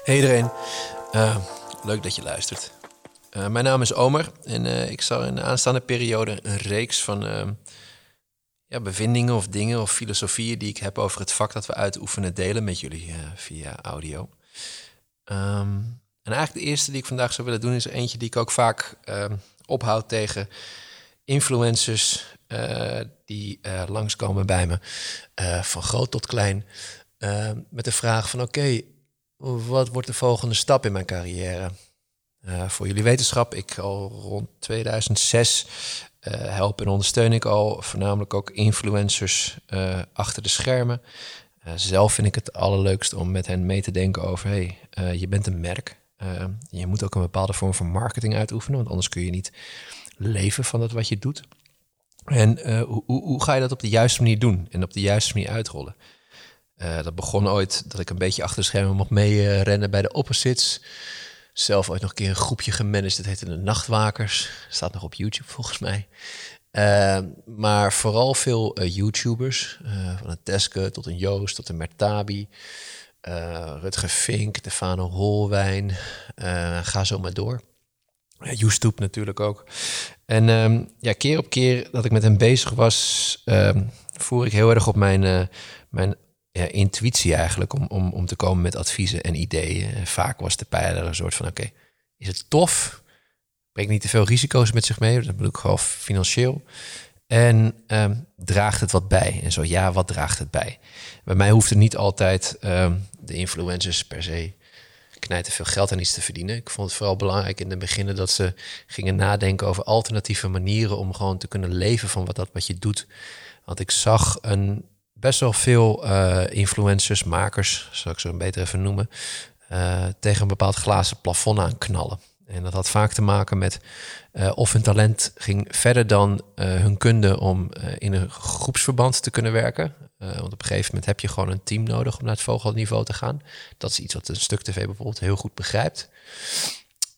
Hey iedereen, uh, leuk dat je luistert. Uh, mijn naam is Omer en uh, ik zal in de aanstaande periode een reeks van ja, bevindingen of dingen of filosofieën die ik heb over het vak dat we uitoefenen delen met jullie via audio. Um, en eigenlijk de eerste die ik vandaag zou willen doen is eentje die ik ook vaak ophoud tegen influencers die langskomen bij me, van groot tot klein, met de vraag van oké, wat wordt de volgende stap in mijn carrière? Uh, voor jullie wetenschap, ik al rond 2006 uh, eh, help en ondersteun ik al voornamelijk ook influencers uh, achter de schermen. zelf vind ik het allerleukst om met hen mee te denken over, hey, je bent een merk. je moet ook een bepaalde vorm van marketing uitoefenen, want anders kun je niet leven van dat wat je doet. En hoe, hoe ga je dat op de juiste manier doen en op de juiste manier uitrollen? Uh, dat begon ooit dat ik een beetje achter de schermen mocht meerennen rennen bij de opposites. Zelf ooit nog een keer een groepje gemanaged. Dat heette de Nachtwakers. Staat nog op YouTube volgens mij. Uh, maar vooral veel uh, YouTubers. van een Teske tot een Joost tot een Mertabi. Rutger Fink, Stefano Holwijn. ga zo maar door. YouTube natuurlijk ook. En um, ja, keer op keer dat ik met hem bezig was, ehm, voer ik heel erg op mijn, mijn intuïtie eigenlijk om, om, om te komen met adviezen en ideeën. En vaak was de pijler een soort van: oké, is het tof? Brengt niet te veel risico's met zich mee? Dat bedoel ik gewoon financieel. En ehm, draagt het wat bij? En zo ja, wat draagt het bij? Bij mij hoeft het niet altijd ehm, de influencers per se knijten veel geld aan iets te verdienen. Ik vond het vooral belangrijk in de beginnen dat ze gingen nadenken over alternatieve manieren om gewoon te kunnen leven van wat dat wat je doet. Want ik zag een best wel veel uh, influencers, makers, zal ik ze beter even noemen, uh, tegen een bepaald glazen plafond aan knallen. En dat had vaak te maken met uh, of hun talent ging verder dan hun kunde om in een groepsverband te kunnen werken. want op een gegeven moment heb je gewoon een team nodig om naar het vogelniveau te gaan. Dat is iets wat een stuk tv bijvoorbeeld heel goed begrijpt.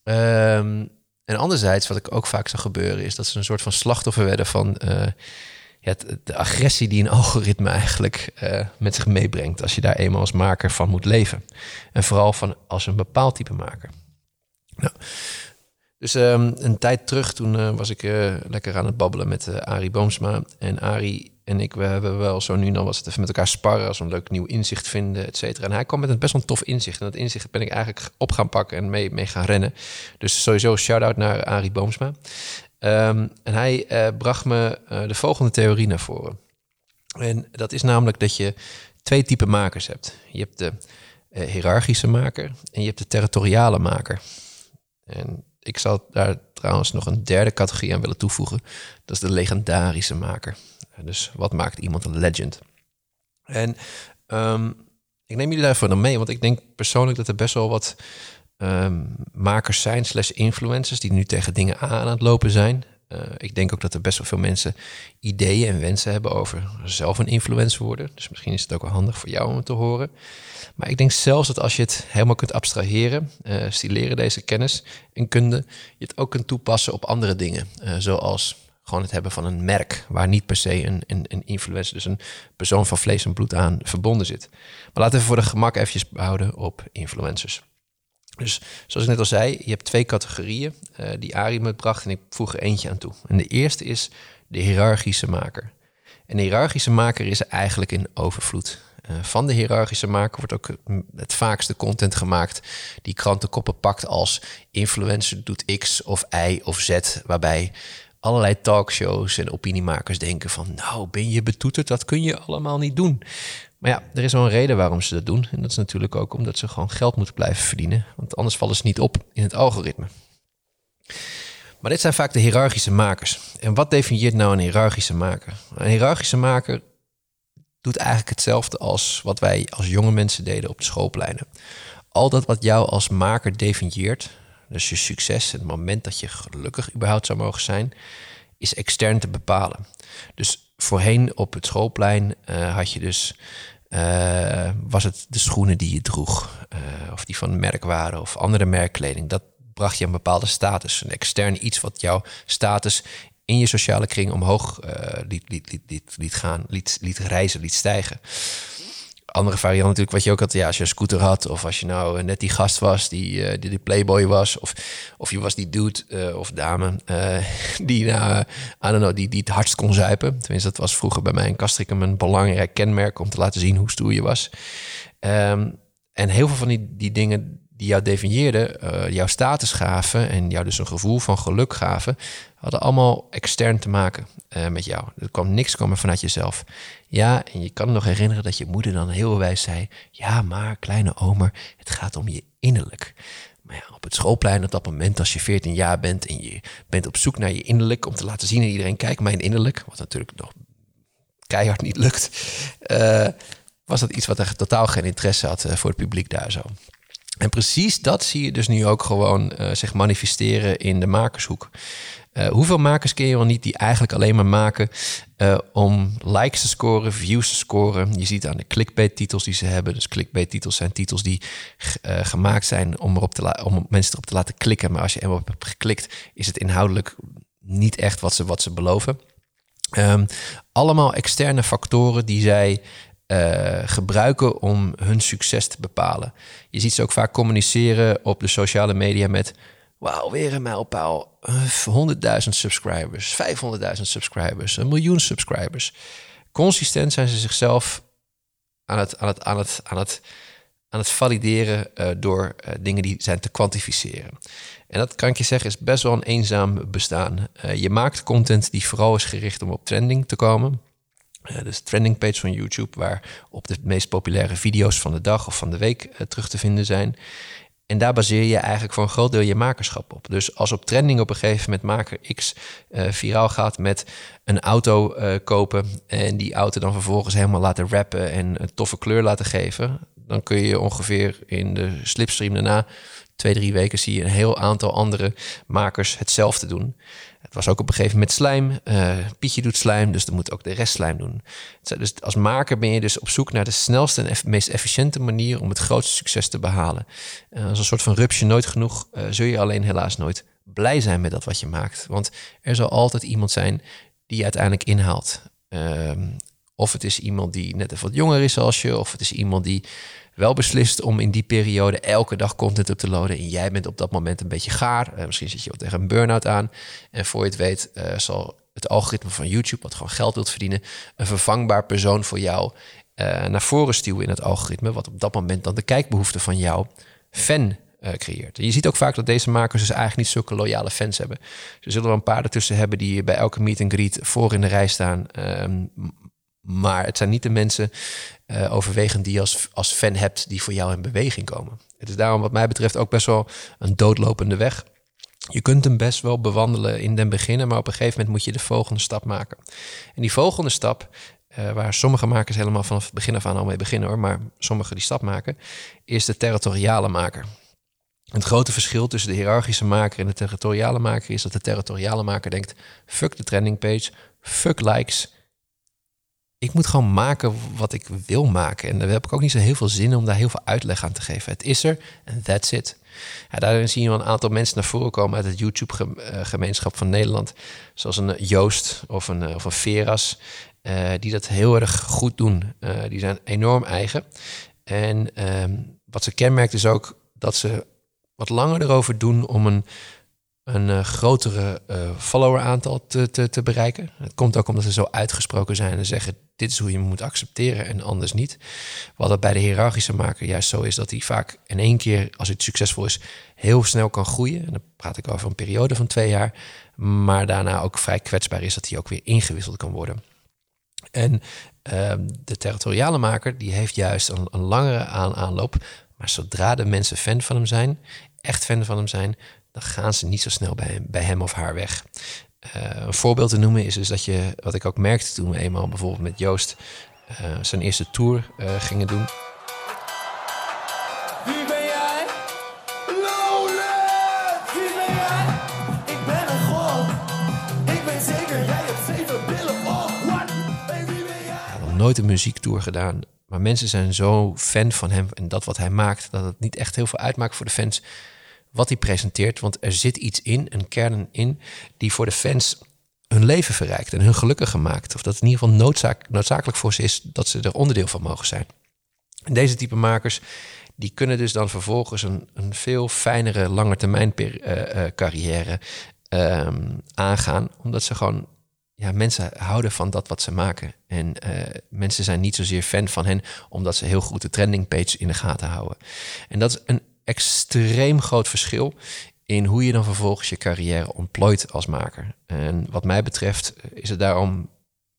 Um, en anderzijds, wat ik ook vaak zag gebeuren, is dat ze een soort van slachtoffer werden van ja, de agressie die een algoritme eigenlijk uh, met zich meebrengt als je daar eenmaal als maker van moet leven. En vooral van als een bepaald type maker. Nou, dus um, een tijd terug, toen uh, was ik uh, lekker aan het babbelen met uh, Arie Boomsma. En Arie en ik, we hebben wel zo nu dan was het even met elkaar sparren, als we een leuk nieuw inzicht vinden, et cetera. En hij kwam met een best wel een tof inzicht. En dat inzicht ben ik eigenlijk op gaan pakken en mee, mee gaan rennen. Dus sowieso shout-out naar Arie Boomsma. Um, en hij uh, bracht me uh, de volgende theorie naar voren. En dat is namelijk dat je twee typen makers hebt. Je hebt de uh, hiërarchische maker en je hebt de territoriale maker. En ik zal daar trouwens nog een derde categorie aan willen toevoegen. Dat is de legendarische maker. Dus wat maakt iemand een legend? En um, ik neem jullie daarvoor dan mee, want ik denk persoonlijk dat er best wel wat um, makers zijn, slash influencers, die nu tegen dingen aan het lopen zijn. Uh, ik denk ook dat er best wel veel mensen ideeën en wensen hebben over zelf een influencer worden. Dus misschien is het ook wel handig voor jou om het te horen. Maar ik denk zelfs dat als je het helemaal kunt abstraheren, uh, stileren deze kennis en kunde, je het ook kunt toepassen op andere dingen. Uh, zoals gewoon het hebben van een merk waar niet per se een, een, een influencer, dus een persoon van vlees en bloed aan verbonden zit. Maar laten we voor de gemak eventjes houden op influencers. Dus zoals ik net al zei, je hebt twee categorieën uh, die Ari me bracht en ik voeg er eentje aan toe. En de eerste is de hiërarchische maker. En de hiërarchische maker is eigenlijk in overvloed. Uh, van de hiërarchische maker wordt ook het vaakste content gemaakt die krantenkoppen pakt als influencer doet X of Y of Z, waarbij allerlei talkshows en opiniemakers denken van nou ben je betoeterd, dat kun je allemaal niet doen. Maar ja, er is wel een reden waarom ze dat doen. En dat is natuurlijk ook omdat ze gewoon geld moeten blijven verdienen. Want anders vallen ze niet op in het algoritme. Maar dit zijn vaak de hiërarchische makers. En wat definieert nou een hiërarchische maker? Een hiërarchische maker doet eigenlijk hetzelfde als wat wij als jonge mensen deden op de schoolpleinen. Al dat wat jou als maker definieert, dus je succes, het moment dat je gelukkig überhaupt zou mogen zijn, is extern te bepalen. Dus voorheen op het schoolplein uh, had je dus uh, was het de schoenen die je droeg, uh, of die van merk waren, of andere merkkleding. Dat bracht je een bepaalde status, een extern iets wat jouw status in je sociale kring omhoog uh, liet, liet, liet, liet, gaan, liet, liet reizen, liet stijgen. Andere variant natuurlijk, wat je ook had, ja, als je een scooter had, of als je nou net die gast was die, uh, die, die playboy was, of, of je was die dude uh, of dame die, nou, I don't know, die, die het hardst kon zuipen. Tenminste, dat was vroeger bij mij in Castricum een belangrijk kenmerk om te laten zien hoe stoer je was. Um, en heel veel van die, die dingen die jou definieerden, uh, jouw status gaven en jou dus een gevoel van geluk gaven, hadden allemaal extern te maken uh, met jou. Er kwam niks komen vanuit jezelf. Ja, en je kan nog herinneren dat je moeder dan heel wijs zei: Ja, maar kleine omer, het gaat om je innerlijk. Maar ja, op het schoolplein op dat moment, als je 14 jaar bent en je bent op zoek naar je innerlijk, om te laten zien aan iedereen: Kijk, mijn innerlijk, wat natuurlijk nog keihard niet lukt. Uh, was dat iets wat er totaal geen interesse had voor het publiek daar zo. En precies dat zie je dus nu ook gewoon uh, zich manifesteren in de makershoek. Uh, hoeveel makers ken je wel niet die eigenlijk alleen maar maken uh, om likes te scoren, views te scoren? Je ziet aan de clickbait-titels die ze hebben. Dus clickbait-titels zijn titels die gemaakt zijn om, erop te om mensen erop te laten klikken. Maar als je er op hebt geklikt, is het inhoudelijk niet echt wat ze, wat ze beloven. Um, allemaal externe factoren die zij uh, gebruiken om hun succes te bepalen. Je ziet ze ook vaak communiceren op de sociale media met... Wauw, weer een mijlpaal. 100.000 subscribers, 500.000 subscribers, een miljoen subscribers. Consistent zijn ze zichzelf aan het, aan het, aan het, aan het, aan het valideren uh, door uh, dingen die zijn te kwantificeren. En dat kan ik je zeggen is best wel een eenzaam bestaan. Je maakt content die vooral is gericht om op trending te komen. Uh, dus trending page van YouTube, waar op de meest populaire video's van de dag of van de week uh, terug te vinden zijn. En daar baseer je eigenlijk voor een groot deel je makerschap op. Dus als op trending op een gegeven moment maker X uh, viraal gaat met een auto kopen en die auto dan vervolgens helemaal laten rappen en een toffe kleur laten geven, dan kun je ongeveer in de slipstream daarna, twee, drie weken, zie je een heel aantal andere makers hetzelfde doen. Het was ook op een gegeven moment slijm. Uh, Pietje doet slijm, dus dan moet ook de rest slijm doen. Dus als maker ben je dus op zoek naar de snelste en meest efficiënte manier om het grootste succes te behalen. Uh, als een soort van rupsje nooit genoeg, uh, zul je alleen helaas nooit blij zijn met dat wat je maakt. Want er zal altijd iemand zijn die uiteindelijk inhaalt. Ehm, of het is iemand die net even wat jonger is als je, of het is iemand die wel beslist om in die periode elke dag content op te loaden. En jij bent op dat moment een beetje gaar. Uh, misschien zit je wel tegen een burn-out aan. En voor je het weet uh, zal het algoritme van YouTube, wat gewoon geld wilt verdienen, een vervangbaar persoon voor jou uh, naar voren stuwen in het algoritme. Wat op dat moment dan de kijkbehoefte van jouw fan creëert. Je ziet ook vaak dat deze makers dus eigenlijk niet zulke loyale fans hebben. Ze zullen wel een paar ertussen hebben die bij elke meet and greet voor in de rij staan. Ehm, maar het zijn niet de mensen uh, overwegend die je als, als fan hebt die voor jou in beweging komen. Het is daarom wat mij betreft ook best wel een doodlopende weg. Je kunt hem best wel bewandelen in den beginnen, maar op een gegeven moment moet je de volgende stap maken. En die volgende stap, uh, waar sommige makers helemaal vanaf het begin af aan al mee beginnen hoor, maar sommige die stap maken, is de territoriale maker. Het grote verschil tussen de hiërarchische maker en de territoriale maker is dat de territoriale maker denkt: fuck de trending page, fuck likes, ik moet gewoon maken wat ik wil maken. En daar heb ik ook niet zo heel veel zin om daar heel veel uitleg aan te geven. Het is er en that's it. Ja, daarin zie je een aantal mensen naar voren komen uit het YouTube-gemeenschap van Nederland. Zoals een Joost of een, of een Veras. Die dat heel erg goed doen. Die zijn enorm eigen. En uh, wat ze kenmerkt is ook dat ze wat langer erover doen om een een uh, grotere uh, follower-aantal te, te, te, bereiken. Het komt ook omdat ze zo uitgesproken zijn en zeggen: dit is hoe je moet accepteren en anders niet. Wat dat bij de hiërarchische maker juist zo is dat hij vaak in één keer, als het succesvol is, heel snel kan groeien. En dan praat ik over een periode van twee jaar, maar daarna ook vrij kwetsbaar is dat hij ook weer ingewisseld kan worden. En uh, de territoriale maker die heeft juist een, een langere aan aanloop. Maar zodra de mensen fan van hem zijn, echt fan van hem zijn, dan gaan ze niet zo snel bij hem, bij hem of haar weg. Uh, een voorbeeld te noemen is dus dat je, wat ik ook merkte toen we eenmaal bijvoorbeeld met Joost uh, zijn eerste tour uh, gingen doen. Wie ben jij? Lowland! Wie ben jij? Ik ben een god. Ik ben zeker, jij hebt zeven billen. What? Hey, wie ben jij? Nog nooit een muziektour gedaan. Maar mensen zijn zo fan van hem en dat wat hij maakt, dat het niet echt heel veel uitmaakt voor de fans wat hij presenteert. Want er zit iets in, een kern in, die voor de fans hun leven verrijkt en hun gelukkiger maakt. Of dat in ieder geval noodzakelijk voor ze is dat ze er onderdeel van mogen zijn. En deze type makers die kunnen dus dan vervolgens een, een veel fijnere langetermijn uh, uh, carrière ehm, aangaan. Omdat ze gewoon, ja, mensen houden van dat wat ze maken. En uh, mensen zijn niet zozeer fan van hen, omdat ze heel goed de trending page in de gaten houden. En dat is een extreem groot verschil in hoe je dan vervolgens je carrière ontplooit als maker. En wat mij betreft is het daarom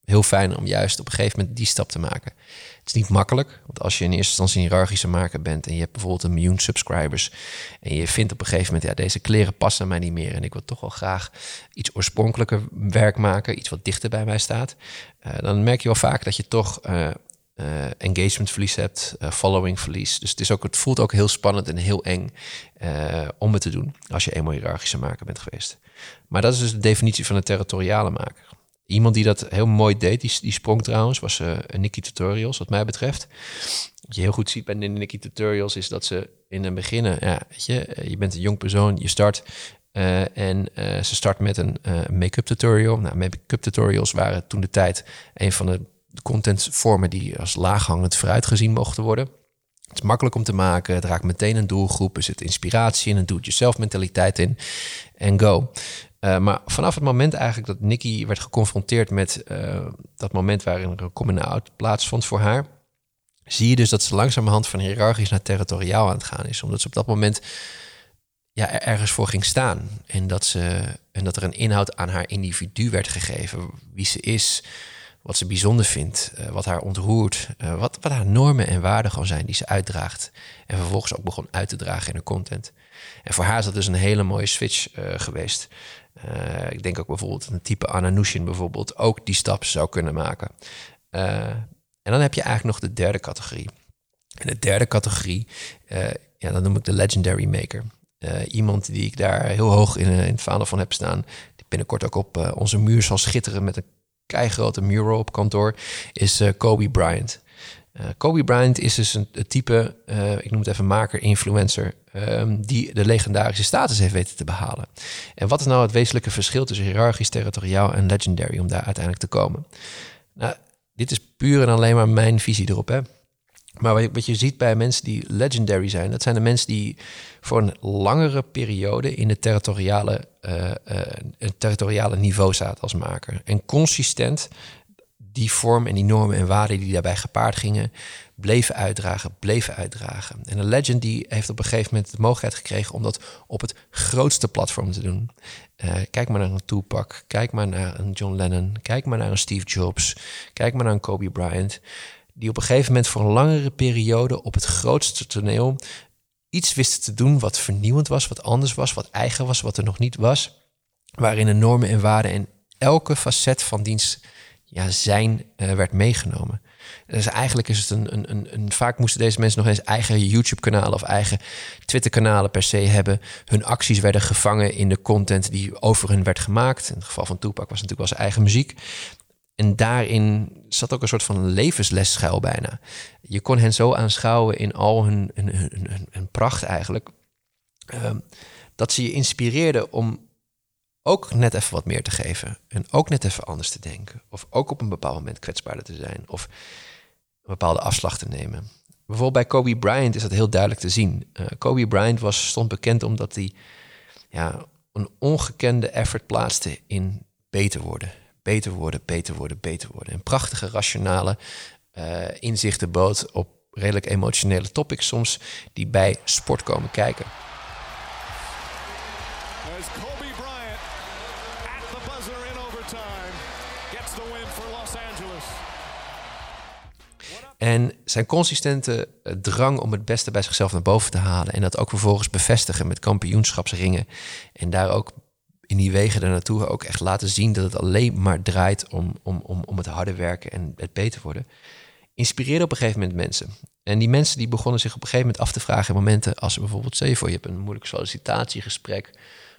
heel fijn om juist op een gegeven moment die stap te maken. Het is niet makkelijk, want als je in eerste instantie een hiërarchische maker bent en je hebt bijvoorbeeld een miljoen subscribers en je vindt op een gegeven moment, ja, deze kleren passen mij niet meer en ik wil toch wel graag iets oorspronkelijker werk maken, iets wat dichter bij mij staat, uh, dan merk je wel vaak dat je toch uh, uh, engagement verlies hebt, following verlies. Dus het, is ook, het voelt ook heel spannend en heel eng om het te doen als je eenmaal hiërarchische maker bent geweest. Maar dat is dus de definitie van een territoriale maker. Iemand die dat heel mooi deed, die, die sprong trouwens, was Nikki Tutorials, wat mij betreft. Wat je heel goed ziet bij Nikki Tutorials is dat ze in het begin, ja, weet je, eh, je bent een jong persoon, je start en ze start met een make-up tutorial. Nou, make-up tutorials waren toen de tijd een van de contentvormen die als laaghangend vooruitgezien mochten worden. Het is makkelijk om te maken, het raakt meteen een doelgroep, er zit inspiratie in, een doet-jezelf mentaliteit in en go. Uh, maar vanaf het moment eigenlijk dat Nikki werd geconfronteerd met uh, dat moment waarin er een coming-out plaatsvond voor haar, zie je dus dat ze langzamerhand van hiërarchisch naar territoriaal aan het gaan is. Omdat ze op dat moment ja, er ergens voor ging staan. En dat, ze, en dat er een inhoud aan haar individu werd gegeven. Wie ze is, wat ze bijzonder vindt, uh, wat haar ontroert, wat, wat haar normen en waarden gewoon zijn die ze uitdraagt. En vervolgens ook begon uit te dragen in de content. En voor haar is dat dus een hele mooie switch geweest. Uh, ik denk ook bijvoorbeeld een type Ananushin bijvoorbeeld ook die stap zou kunnen maken. En dan heb je eigenlijk nog de derde categorie. En de derde categorie, ja, dan noem ik de legendary maker. iemand die ik daar heel hoog in, in het vaandel van heb staan, die binnenkort ook op onze muur zal schitteren met een keigrote mural op kantoor, is Kobe Bryant. Uh, Kobe Bryant is dus een, type, uh, ik noem het even maker, influencer, um, die de legendarische status heeft weten te behalen. En wat is nou het wezenlijke verschil tussen hiërarchisch, territoriaal en legendary om daar uiteindelijk te komen? Nou, dit is puur en alleen maar mijn visie erop. Hè? Maar wat je ziet bij mensen die legendary zijn, dat zijn de mensen die voor een langere periode in het territoriale, uh, territoriale niveau zaten als maker. En consistent die vorm en die normen en waarden die daarbij gepaard gingen, bleven uitdragen, bleven uitdragen. En een legend die heeft op een gegeven moment de mogelijkheid gekregen om dat op het grootste platform te doen. Uh, kijk maar naar een Tupac, kijk maar naar een John Lennon, kijk maar naar een Steve Jobs, kijk maar naar een Kobe Bryant. Die op een gegeven moment voor een langere periode op het grootste toneel iets wisten te doen wat vernieuwend was, wat anders was, wat eigen was, wat er nog niet was. Waarin de normen en waarden en elke facet van dienst ja, zijn uh, werd meegenomen. Dus eigenlijk is het een, een, een, een, Vaak moesten deze mensen nog eens eigen YouTube-kanalen of eigen Twitter-kanalen per se hebben. Hun acties werden gevangen in de content die over hun werd gemaakt. In het geval van Tupac was natuurlijk wel zijn eigen muziek. En daarin zat ook een soort van levensles schuil bijna. Je kon hen zo aanschouwen in al hun, pracht eigenlijk. Uh, dat ze je inspireerden om ook net even wat meer te geven. En ook net even anders te denken. Of ook op een bepaald moment kwetsbaarder te zijn. Of een bepaalde afslag te nemen. Bijvoorbeeld bij Kobe Bryant is dat heel duidelijk te zien. Uh, Kobe Bryant was, stond bekend omdat hij ja, een ongekende effort plaatste in beter worden. Beter worden, beter worden, beter worden. En prachtige, rationale uh, inzichten bood op redelijk emotionele topics soms die bij sport komen kijken. En zijn consistente eh, drang om het beste bij zichzelf naar boven te halen. En dat ook vervolgens bevestigen met kampioenschapsringen. En daar ook die wegen naartoe ook echt laten zien dat het alleen maar draait om, om, om, om het harde werken en het beter worden. Inspireerde op een gegeven moment mensen. En die mensen die begonnen zich op een gegeven moment af te vragen in momenten als ze bijvoorbeeld, je voor, je hebt een moeilijk sollicitatiegesprek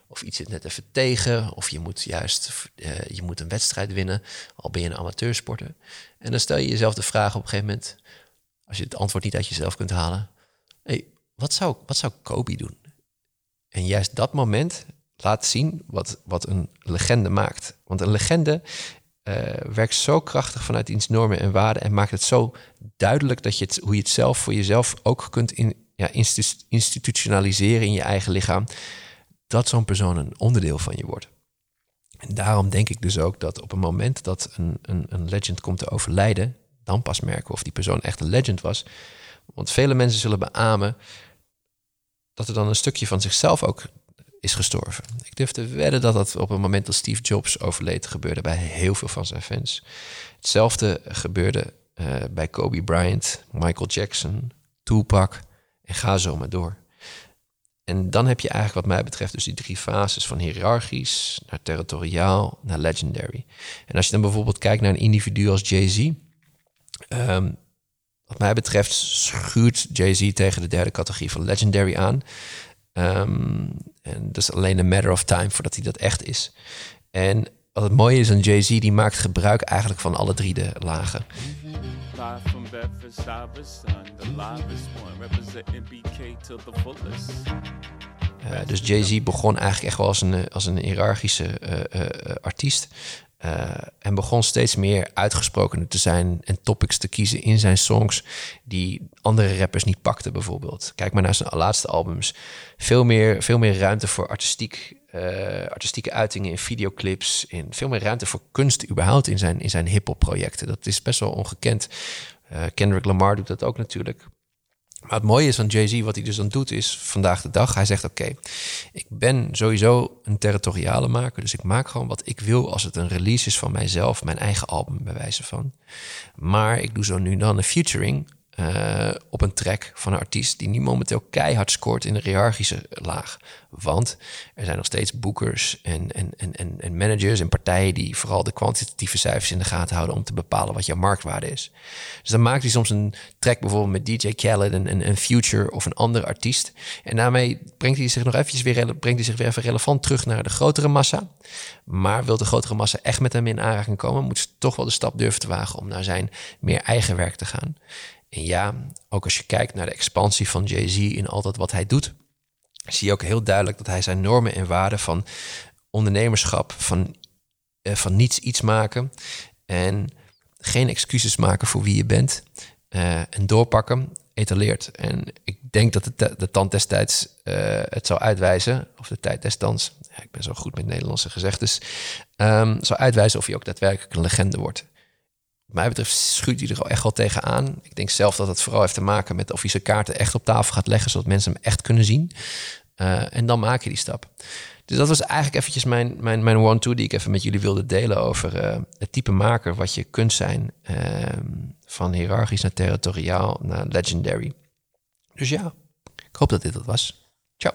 of iets zit net even tegen, of je moet juist uh, je moet een wedstrijd winnen, al ben je een amateursporter. En dan stel je jezelf de vraag op een gegeven moment, als je het antwoord niet uit jezelf kunt halen, hey, wat, zou, wat zou Kobe doen? En juist dat moment laat zien wat, wat een legende maakt. Want een legende werkt zo krachtig vanuit iets normen en waarden en maakt het zo duidelijk dat je het, hoe je het zelf voor jezelf ook kunt in, ja, institutionaliseren in je eigen lichaam, dat zo'n persoon een onderdeel van je wordt. En daarom denk ik dus ook dat op een moment dat een, een, een legend komt te overlijden, dan pas merken of die persoon echt een legend was. Want vele mensen zullen beamen dat er dan een stukje van zichzelf ook is gestorven. Ik durf te wedden dat dat op het moment dat Steve Jobs overleed gebeurde bij heel veel van zijn fans. Hetzelfde gebeurde uh, bij Kobe Bryant, Michael Jackson, Tupac en ga zo maar door. En dan heb je eigenlijk wat mij betreft dus die drie fases van hiërarchisch naar territoriaal naar legendary. En als je dan bijvoorbeeld kijkt naar een individu als Jay-Z, ehm, wat mij betreft schuurt Jay-Z tegen de derde categorie van legendary aan. Um, en dat is alleen een matter of time voordat hij dat echt is. En wat het mooie is aan Jay-Z, die maakt gebruik eigenlijk van alle drie de lagen. Uh, dus Jay-Z begon eigenlijk echt wel als een, als een hiërarchische uh, uh, artiest. Uh, en begon steeds meer uitgesproken te zijn en topics te kiezen in zijn songs die andere rappers niet pakten, bijvoorbeeld. Kijk maar naar zijn laatste albums. Veel meer, veel meer ruimte voor artistiek, uh, artistieke uitingen in videoclips. In veel meer ruimte voor kunst überhaupt in zijn, in zijn hip-hop projecten. Dat is best wel ongekend. Uh, Kendrick Lamar doet dat ook natuurlijk. Maar het mooie is van Jay-Z, wat hij dus dan doet, is vandaag de dag. Hij zegt: Oké, ik ben sowieso een territoriale maker. Dus ik maak gewoon wat ik wil als het een release is van mijzelf, mijn eigen album, bij wijze van. Maar ik doe zo nu dan een featuring uh, op een track van een artiest die nu momenteel keihard scoort in de hiërarchische laag. Want er zijn nog steeds boekers en, en, en, en managers en partijen die vooral de kwantitatieve cijfers in de gaten houden om te bepalen wat jouw marktwaarde is. Dus dan maakt hij soms een track bijvoorbeeld met DJ Khaled en een Future of een andere artiest. En daarmee brengt hij zich nog eventjes weer, brengt hij zich weer even relevant terug naar de grotere massa. Maar wil de grotere massa echt met hem in aanraking komen, moet toch wel de stap durven te wagen om naar zijn meer eigen werk te gaan. En ja, ook als je kijkt naar de expansie van Jay-Z in altijd wat hij doet, zie je ook heel duidelijk dat hij zijn normen en waarden van ondernemerschap, van, eh, van niets iets maken en geen excuses maken voor wie je bent uh, en doorpakken, etaleert. En ik denk dat de, de tand destijds uh, het zou uitwijzen, of de tijd destijds, ik ben zo goed met Nederlandse gezegdes, um, zou uitwijzen of je ook daadwerkelijk een legende wordt mij betreft schuurt hij er echt wel tegenaan. Ik denk zelf dat het vooral heeft te maken met of hij zijn kaarten echt op tafel gaat leggen, zodat mensen hem echt kunnen zien. Uh, en dan maak je die stap. Dus dat was eigenlijk eventjes mijn, mijn, mijn one-two die ik even met jullie wilde delen over uh, het type maker wat je kunt zijn. Uh, van hiërarchisch naar territoriaal naar legendary. Dus ja, ik hoop dat dit het was. Ciao.